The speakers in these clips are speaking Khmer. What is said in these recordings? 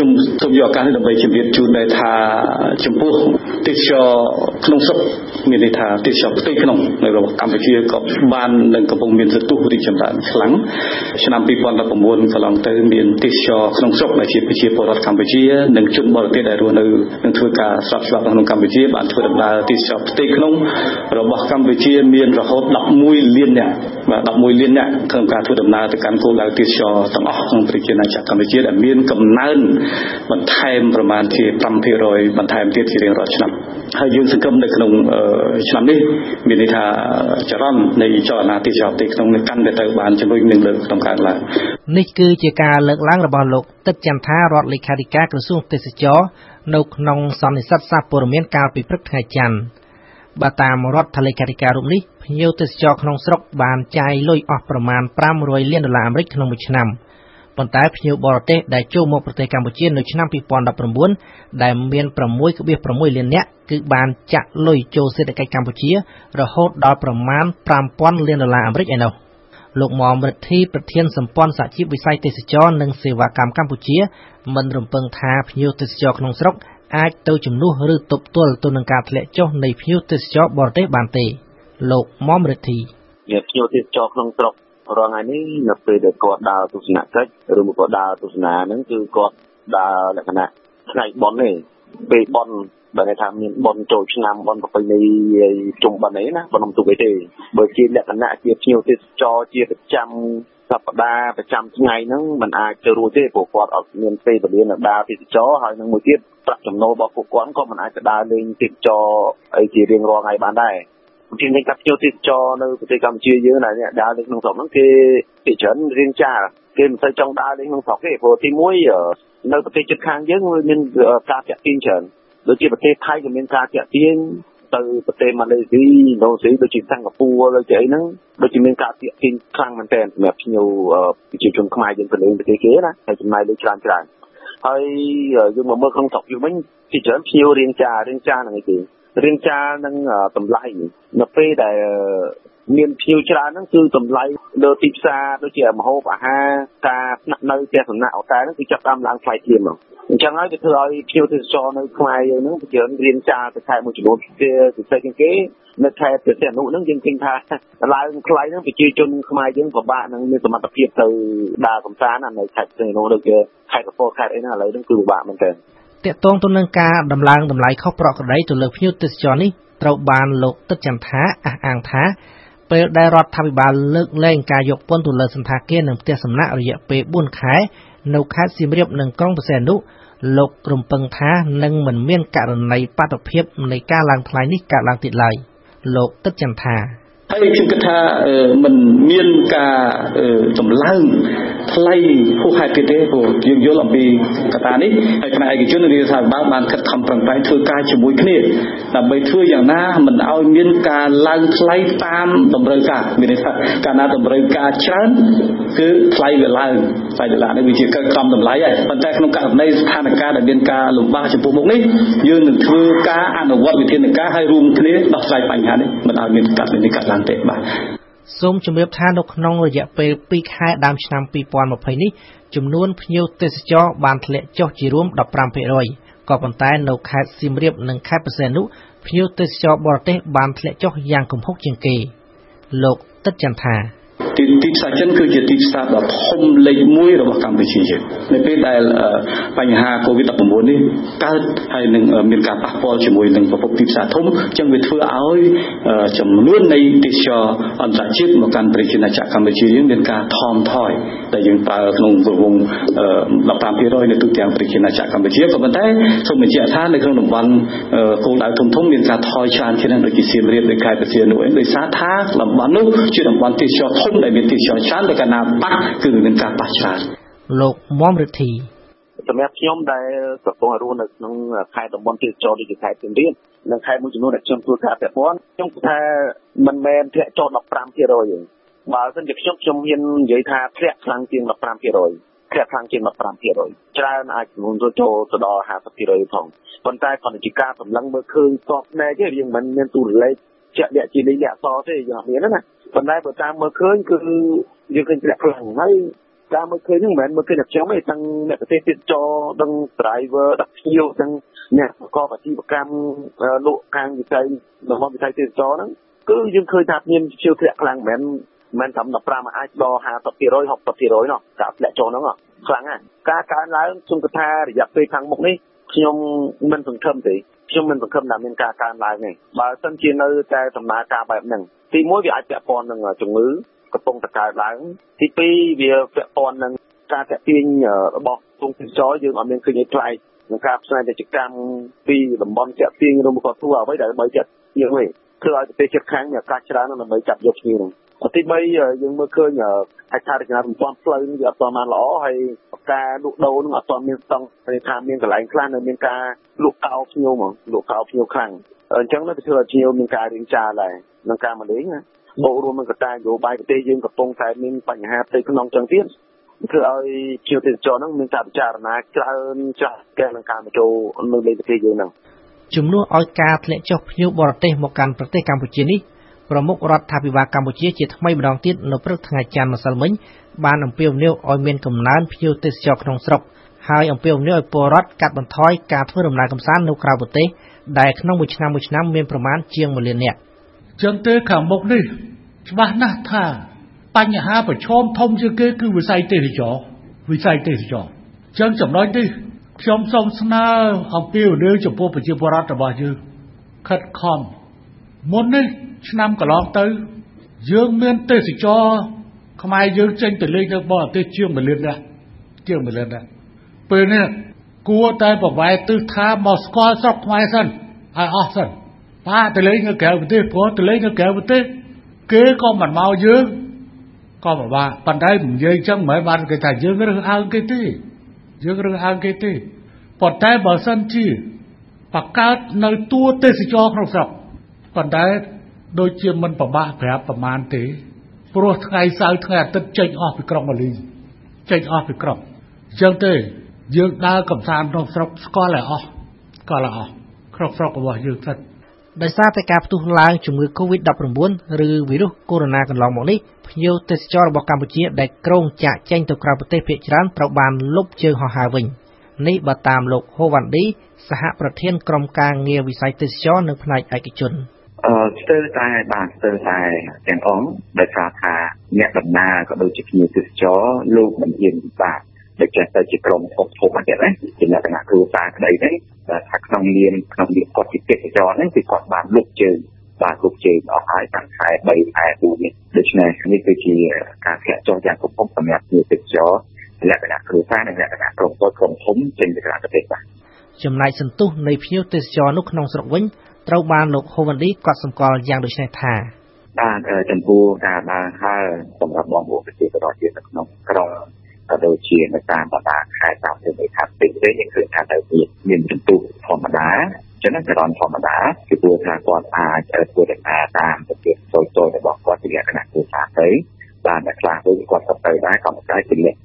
ខ្ញុំសូមយកឱកាសនេះដើម្បីជម្រាបជូនដែរថាចំពោះទេសចរក្នុងស្រុកមានន័យថាទេសចរផ្ទៃក្នុងនៅរបស់កម្ពុជាក៏បាននឹងកំពុងមានសន្ទុះរីកចម្រើនខ្លាំងឆ្នាំ2019កន្លងទៅមានទេសចរក្នុងស្រុកដែលជាប្រជាពលរដ្ឋកម្ពុជានិងជនបរទេសដែលរស់នៅនឹងធ្វើការស្របច្បាប់ក្នុងកម្ពុជាបានធ្វើដំណើរទេសចរផ្ទៃក្នុងរបស់កម្ពុជាមានរហូត11លាននាក់បាទ11លាននាក់ក្នុងការធ្វើដំណើរទៅកាន់គោលដៅទេសចរទាំងអស់ក្នុងប្រជាណាចក្រកម្ពុជាដែលមានកំណើនបន្ថែមប្រមាណជា5%បន្ថែមទៀតជារៀងរាល់ឆ្នាំហើយយើងសង្ឃឹមនៅក្នុងឆ្នាំនេះមានន័យថាចរន្តនៃចលនាទេសចរផ្ទៃក្នុងនេះកាន់តែទៅបានជំរុញនឹងលើកក្នុងកើនឡើងនេះគឺជាការលើកឡើងរបស់លោកទឹកចន្ទថារដ្ឋលេខាធិការក្រសួងទេសចរនៅក្នុងសន្និសីទសារព័ត៌មានកាលពីព្រឹកថ្ងៃច័ន្ទបើតាមរដ្ឋលេខាធិការរូបនេះភ្ញៀវទេសចរក្នុងស្រុកបានចាយលុយអស់ប្រមាណ500លានដុល្លារអាមេរិកក្នុងមួយឆ្នាំ ប៉ុន្តែភ្ញៀវបរទេសដែលចូលមកប្រទេសកម្ពុជានៅឆ្នាំ2019ដែលមាន6.6លាននាក់គឺបានចាក់លុយចូលសេដ្ឋកិច្ចកម្ពុជា រហូតដល់ប្រមាណ5000លានដុល្លារអាមេរិកឯណោះលោកមុំរិទ្ធីប្រធានសម្ព័ន្ធសហជីពវិស័យទេសចរនិងសេវាកម្មកម្ពុជា មិនរំពឹងថាភ្ញៀវទេសចរក្នុងស្រុកអាចទៅជំនួសឬទប់ទល់ទៅនឹងការធ្លាក់ចុះនៃភ្ញៀវទេសចរបរទេសបានទេ លោកមុំរិទ្ធីភ្ញៀវទេសចរក្នុងស្រុក រាល់ថ្ងៃនេះនៅពេលដែលគាត់ដើរទស្សនកិច្ចឬមកគាត់ដើរទស្សនាហ្នឹងគឺគាត់ដើរលក្ខណៈថ្ងៃបន់ទេពេលបន់បើគេថាមានបនចូលឆ្នាំបនប្រពៃណីជុំបនអីណាបនំទុកអីទេបើជាលក្ខណៈជាភ្ញៀវទេសចរជាប្រចាំសប្តាហ៍ប្រចាំថ្ងៃហ្នឹងมันអាចទៅរួចទេព្រោះគាត់អត់មានពេលវេលានៅដើរទេសចរហើយនឹងមួយទៀតប្រាក់ចំណូលរបស់ពួកគាត់ក៏មិនអាចទៅដើរលេងទេសចរអីជារៀងរាល់ថ្ងៃបានដែរ ជាងនៃកាប់ភ្ញៀវទេសចរនៅប្រទេសកម្ពុជាយើងណាអ្នកដើរលេងក្នុងស្រុកហ្នឹងគេគេច្រើនរៀងចាគេមិនសូវចង់ដើរលេងក្នុងស្រុកទេព្រោះទី1នៅប្រទេសជិតខាងយើងវាមានការតាក់ទាញច្រើនដូចជាប្រទេសថៃក៏មានការតាក់ទាញទៅប្រទេសម៉ាឡេស៊ីឥណ្ឌូនេស៊ីដូចជាសិង្ហបុរីដូចជាអីហ្នឹងដូចជាមានការទាក់ទាញខ្លាំងមែនទែនសម្រាប់ភ្ញៀវប្រជាជនខ្មែរយើងទៅលេងប្រទេសគេណាហើយចំណាយលុយច្រើនច្រើនហើយយើងមកមើលក្នុងស្រុកយើងវិញជាច្រើនភ្ញៀវរៀងចារៀងចាហ្នឹងឯងគេ រៀងចានឹងតម្លៃនៅពេលដែលមានភ្ញៀវច្រើនហ្នឹងគឺតម្លៃលើទីផ្សារដូចជាម្ហូបអាហារការស្នាក់នៅផ្ទះសំណាក់អូតែហ្នឹងគឺចាប់តាមឡើងថ្លៃភ្លាមអញ្ចឹងហើយវាធ្វើឲ្យភ្ញៀវទេសចរនៅខ្មែរយើងហ្នឹងជារៀនចាទៅខែមួយចំនួនវាពិសេសជាងគេនៅខែព្រះសីហនុហ្នឹងយើងឃើញថាឡើងថ្លៃហ្នឹងប្រជាជនខ្មែរយើងពិបាកនឹងមានសមត្ថភាពទៅដើរកំសាន្តនៅខេត្តព្រះសីហនុដូចជាខេត្តកពតខេត្តអីហ្នឹងឥឡូវហ្នឹងគឺពិបាកមែនទែន តកតងទៅនឹងការដំឡើងតម្លៃខុសប្រក្រតីទៅលើភ្ញៀវទេសចរនេះត្រូវបានលោកទឹកចន្ទថាអះអាងថាពេលដែលរដ្ឋាភិបាលលើកលែងការយកពន្ធទៅលើសន្តាគារនិងផ្ទះសំណាក់រយៈពេល4ខែនៅខេត្តសៀមរាបនិងក្រុងបរសៃអនុលោករំពឹងថានឹងមិនមានករណីបាតុភិបនៃការឡើងថ្លៃនេះកើតឡើងទៀតឡើយលោកទឹកចន្ទថា ហើយខ្ញុំគិតថាมันមានការចម្លើងថ្លៃហួសហេតុទេព្រោះយើងយល់អំពីកត្តានេះហើយផ្នែកឯកជនរាជរដ្ឋាភិបាលបានខិតខំប្រឹងប្រែងធ្វើការជាមួយគ្នាដើម្បីធ្វើយ៉ាងណាមិនឲ្យមានការឡើងថ្លៃតាមតម្រូវការមានន័យថាកាលណាតម្រូវការច្រើនគឺថ្លៃវាឡើងថ្លៃដុល្លារនេះវាជាកិច្ចខំតម្លៃហើយប៉ុន្តែក្នុងករណីស្ថានភាពដែលមានការលំបាកចំពោះមុខនេះយើងនឹងធ្វើការអនុវត្តវិធានការឲ្យរួមគ្នាដោះស្រាយបញ្ហានេះមិនឲ្យមានករណីកើតឡើងឡើងទេបាទសូមជម្រាបថានៅក្នុងរយៈពេល2ខែដើមឆ្នាំ2020នេះចំនួនភ្ញៀវទេសចរបានធ្លាក់ចុះជារួម15%ក៏ប៉ុន្តែនៅខេត្តសៀមរាបនិងខេត្តបរសៃអនុភ្ញៀវទេសចរបរទេសបានធ្លាក់ចុះយ៉ាងគំហុកជាងគេ លោកទឹកចន្ទថា ទីទីផ្សារចិនគឺជាទីផ្សារដ៏ធំលេខ1របស់កម្ពុជាយើងនៅពេលដែលបញ្ហា COVID-19 នេះកើតហើយនឹងមានការប៉ះពាល់ជាមួយនឹងប្រភពទីផ្សារធំអញ្ចឹងវាធ្វើឲ្យចំនួននៃទេសចរអន្តរជាតិមកកាន់ប្រជាណាចក្រកម្ពុជាយើងមានការថមថយដែលយើងប្រើក្នុងរង្វង់15%នៅទូទាំងប្រជាណាចក្រកម្ពុជាក៏ប៉ុន្តែសូមបញ្ជាក់ថានៅក្នុងតំបន់គោលដៅធំធំមានការថយច្រើនជាងដូចជាសៀមរាបឬខេត្តបរសៀននោះឯងដោយសារថាតំបន់នោះជាតំបន់ទេសចរធំដែលមានទីចរច្រើនតែកាលណាប៉ះគឺមានការប៉ះច្រើនលោកមុំរិទ្ធីសម្រាប់ខ្ញុំដែលកំពុងរស់នៅក្នុងខេត្តតំបន់ទេសចរដូចជាខេត្តសៀមរាបនិងខេត្តមួយចំនួនដែលខ្ញុំធ្វើការពាក់ព័ន្ធខ្ញុំគិតថាមិនមែនធ្លាក់ចុះ15%ទេបើមិនជាខ្ញុំខ្ញុំមាននិយាយថាធ្លាក់ខ្លាំងជាង15%ធ្លាក់ខ្លាំងជាង15%ច្រើនអាចចំនួនចូលទៅដល់50%ផងប៉ុន្តែគាត់ជាការសម្លឹងមើលឃើញស្ទប់ណែទេយើងមិនមានទូរលេខ ជាក់លាក់ជាលេខលាក់តទេយើងអត់មានណាប៉ុន្តែបើតាមមើលឃើញគឺយើងឃើញធ្លាក់ខ្លាំងហើយការមើលឃើញហ្នឹងមិនមែនមើលឃើញតែខ្ញុំទេទាំងអ្នកប្រទេសទៀតចរទាំង driver ដាក់ភ្ញៀវទាំងអ្នកប្រកបអាជីវកម្មលក់ខាងវិស័យរបស់វិស័យទេសចរហ្នឹងគឺយើងឃើញថាមានជាវធ្លាក់ខ្លាំងមិនមែនមិនត្រឹម15អាចដល់50% 60%នោះការធ្លាក់ចុះហ្នឹងខ្លាំងណាស់ការកើនឡើងខ្ញុំគិតថារយៈពេលខាងមុខនេះខ្ញុំមិនសង្ឃឹមទេ ខ្ញុំមិនសង្ឃឹមថាមានការកើនឡើងទេបើសិនជានៅតែដំណើរការបែបហ្នឹងទីមួយវាអាចពាក់ព័ន្ធនឹងជំងឺកំពុងតែកើតឡើងទីពីរវាពាក់ព័ន្ធនឹងការតាក់ទាញរបស់ទងទេសចរយើងអត់មានឃើញឲ្យប្លែកនឹងការផ្សាយពាណិជ្ជកម្មពីតំបន់តាក់ទាញឬមកក៏ធ្វើអ្វីដែលដើម្បីចាត់យើងវិញធ្វើឲ្យប្រទេសជិតខាងមានឱកាសច្រើនដើម្បីចាប់យកគ្នានោះ ទី3យើងមើលឃើញហេដ្ឋារចនាសម្ព័ន្ធផ្លូវវាអត់ទាន់បានល្អហើយការលក់ដូរនឹងអត់ទាន់មានស្តង់ថាមានកន្លែងខ្លះនៅមានការលក់កោភ្ញៀវមកលក់កោភ្ញៀវខ្លាំងអញ្ចឹងទៅធ្វើឲ្យភ្ញៀវមានការរៀងចាដែរនឹងការមកលេងណាបូករួមនឹងកត្តានយោបាយប្រទេសយើងកំពុងតែមានបញ្ហាផ្ទៃក្នុងចឹងទៀតធ្វើឲ្យជាទេសចរហ្នឹងមានការពិចារណាច្រើនចាស់កែនឹងការមកចូលនៅលេខប្រទេសយើងហ្នឹងជំនួសឲ្យការធ្លាក់ចុះភ្ញៀវបរទេសមកកាន់ប្រទេសកម្ពុជានេះ ប្រមុខរដ្ឋាភិបាលកម្ពុជាជាថ្មីម្ដងទៀតនៅព្រឹកថ្ងៃច័ន្ទម្សិលមិញបានអំពាវនាវឲ្យមានកំណើនភ្ញៀវទេសចរក្នុងស្រុកហើយអំពាវនាវឲ្យពលរដ្ឋកាត់បន្ថយការធ្វើដំណើរកម្សាន្តនៅក្រៅប្រទេសដែលក្នុងមួយឆ្នាំមួយឆ្នាំមានប្រមាណជាង1លាននាក់ចឹងទេខាងមុខនេះច្បាស់ណាស់ថាបញ្ហាប្រឈមធំជាងគេគឺវិស័យទេសចរវិស័យទេសចរចឹងចំណុចនេះខ្ញុំសូមស្នើអំពីរឿងចំពោះប្រជាពលរដ្ឋរបស់យើងខិតខំ មុននេះឆ្នាំកន្លងទៅ យើងមានទេសចរខ្មែរយើងចេញទៅលេងនៅបរទេសជាង1លានដែរជាង1លានដែរពេលនេះគួរតែប្រវែទិសថាមកស្គាល់ស្រុកខ្មែរសិនឲ្យអស់សិនបាទទៅលេងនៅក្រៅប្រទេសព្រោះទៅលេងនៅក្រៅប្រទេសគេក៏មិនមកយើងក៏ពិបាកប៉ុន្តែនិយាយចឹងមិនមែនបានគេថាយើងរើសអើងគេទេយើងរើសអើងគេទេប៉ុន្តែបើសិនជាបង្កើតនៅតួទេសចរក្នុងស្រុក ប៉ុន្តែដូចជាមិនប្របាក់ប្រាប់ប្រមាណទេព្រោះថ្ងៃសៅរ៍ថ្ងៃអាទិត្យចេញអស់ពីក្រុងម៉ាលីចេញអស់ពីក្រុងអញ្ចឹងទេយើងដើរកំសាន្តក្នុងស្រុកស្គាល់ឲ្យអស់ស្គាល់ឲ្យអស់ក្នុងស្រុករបស់យើងសិនដោយសារតែការផ្ទុះឡើងជំងឺ Covid-19 ឬវីរុសកូវីដ -19 កន្លងមកនេះភ្ញៀវទេសចររបស់កម្ពុជាដែលក្រុងចាក់ចេញទៅក្រៅប្រទេសភាគច្រើនត្រូវបានលុបជើងហោះហើរវិញនេះបើតាមលោកហូវ៉ាន់ឌីសហប្រធានក្រុមការងារវិស័យទេសចរនៅផ្នែកឯកជន អឺស្ទើរតែបាទស្ទើរតែទាំងអង្គដោយសារថាអ្នកដំណើរក៏ដូចជាភ្ញៀវទេសចរលោកមិនហ៊ានបាទដូចចេះទៅជាក្រុមធំធំអញ្ចឹងណាជាលក្ខណៈគ្រួសារក្តីហ្នឹងថាក្នុងនាមក្នុងនាមគាត់ជាទេសចរហ្នឹងគឺគាត់បានលុបជើងបាទលុបជើងអស់ហើយតាំងខែ3ខែ4នេះដូច្នេះនេះគឺជាការធ្លាក់ចុះយ៉ាងគំហុកសម្រាប់ភ្ញៀវទេសចរលក្ខណៈគ្រួសារនិងលក្ខណៈក្រុមតូចក្រុមធំចេញទៅក្រៅប្រទេសបាទចំណែកសន្ទុះនៃភ្ញៀវទេសចរនោះក្នុងស្រុកវិញ ត្រូវបានលោកហូវ៉ាន់ឌីគាត់សម្គាល់យ៉ាងដូចនេះថាបាទចំពោះការដើរហើរសម្រាប់បងប្អូនប្រជាពលរដ្ឋជានៅក្នុងក្រុងក៏ដូចជានៅតាមបណ្ដាខេត្តតាមទីថាផ្សេងៗយើងឃើញថាទៅមានមានសន្ទុះធម្មតាចឹងចរន្តធម្មតាគឺព្រោះថាគាត់អាចធ្វើដំណើរតាមប្រទេសតូចៗរបស់គាត់ជាលក្ខណៈគ្រួសារទៅបានតែខ្លះទៅគាត់ទៅទៅដែរក៏មិនដែរជាលក្ខ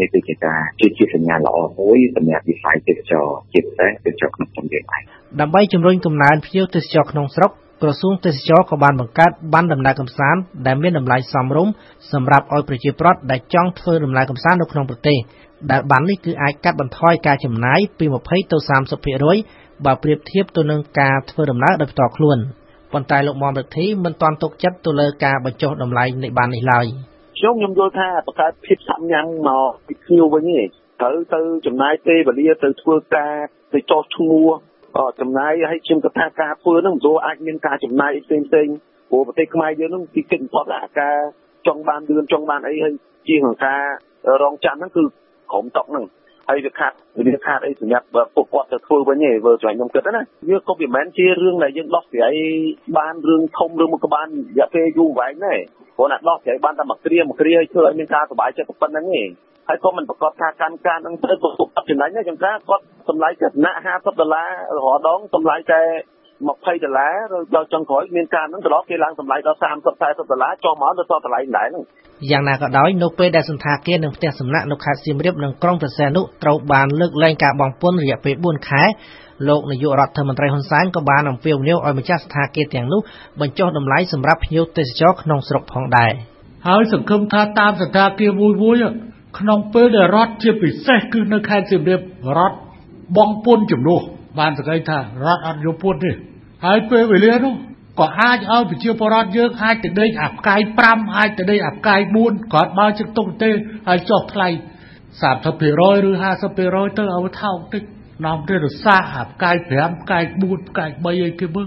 នេះនេះគឺជាការជាជាសញ្ញាល្អមួយសម្រាប់វិស័យទេសចរជាពិសេសទេសចរក្នុងជំនាញឯងដើម្បីជំរុញកំណើនភ្ញៀវទេសចរក្នុងស្រុកក្រសួងទេសចរក៏បានបង្កើតបានដំណើរកម្សាន្តដែលមានតម្លៃសមរម្យសម្រាប់ឲ្យប្រជាពលរដ្ឋដែលចង់ធ្វើដំណើរកម្សាន្តនៅក្នុងប្រទេសដែលបាននេះគឺអាចកាត់បន្ថយការចំណាយពី20ទៅ30%បើប្រៀបធៀបទៅនឹងការធ្វើដំណើរដោយផ្ទាល់ខ្លួនប៉ុន្តែលោកមុំរិទ្ធីមិនទាន់ទុកចិត្តទៅលើការបញ្ចុះតម្លៃនៃបាននេះឡើយ ខ្ញុំខ្ញុំយល់ថាបង្កើតភាពសាំញ៉ាំងមកពីភ្ញៀវវិញទេត្រូវទៅចំណាយពេលវេលាទៅធ្វើការទៅចោះឈ្មោះចំណាយឲ្យខ្ញុំគិតថាការធ្វើហ្នឹងមិនអាចមានការចំណាយផ្សេងផ្សេងព្រោះប្រទេសខ្មែរយើងហ្នឹងទីគិតបំផុតអាការចង់បានលឿនចង់បានអីហើយជាងការរងចាំហ្នឹងគឺក្រុមតុកហ្នឹងហើយវាខាត់វាខាត់អីសម្រាប់ពួកគាត់ទៅធ្វើវិញទេវើសម្រាប់ខ្ញុំគិតណាវាក៏វាមិនមែនជារឿងដែលយើងដោះស្រាយបានរឿងធំរឿងមួយក៏បានរយៈពេលយូរវែងដែរ ព្រោះណាដោះស្រាយបានតែមួយគ្រាមួយគ្រាឲ្យធ្វើឲ្យមានការសុបាយចិត្តប៉ុណ្្នឹងទេហើយក៏មិនប្រកាសថាកម្មការនឹងត្រូវប្រកបចំណេញទេចំការគាត់សម្លាយចំណាក់50ដុល្លាររហដងសម្លាយតែ 20ដុល្លារដល់ចុងក្រោយមានការហ្នឹងត្រឡប់គេឡើងតម្លៃដល់30 40ដុល្លារចុះមកទៅតម្លៃដែរហ្នឹងយ៉ាងណាក៏ដោយនៅពេលដែលសន្តាគារនិងផ្ទះសំណាក់នៅខេត្តសៀមរាបនិងក្រុងព្រះសីហនុត្រូវបានលើកលែងការបង់ពន្ធរយៈពេល4ខែលោកនាយករដ្ឋមន្ត្រីហ៊ុនសែនក៏បានអំពាវនាវឲ្យម្ចាស់សន្តាគារទាំងនោះបញ្ចុះតម្លៃសម្រាប់ភ្ញៀវទេសចរក្នុងស្រុកផងដែរហើយសង្ឃឹមថាតាមសន្តាគារមួយមួយក្នុងពេលដែលរដ្ឋជាពិសេសគឺនៅខេត្តសៀមរាបរដ្ឋបងពុនជំនួស បានសង្កេតថារដ្ឋអត់យកពុនទេហើយពេលវេលានោះក៏អាចឲ្យប្រជាពលរដ្ឋយើងអាចទៅដេកអាផ្កាយ5អាចទៅដេកអាផ្កាយ4គាត់បើជឹកទុកទេហើយចុះថ្លៃ30%ឬ50%ទៅឲ្យថោកតិចនាំទៅរសាអាផ្កាយ5ផ្កាយ4ផ្កាយ3អីគេមើល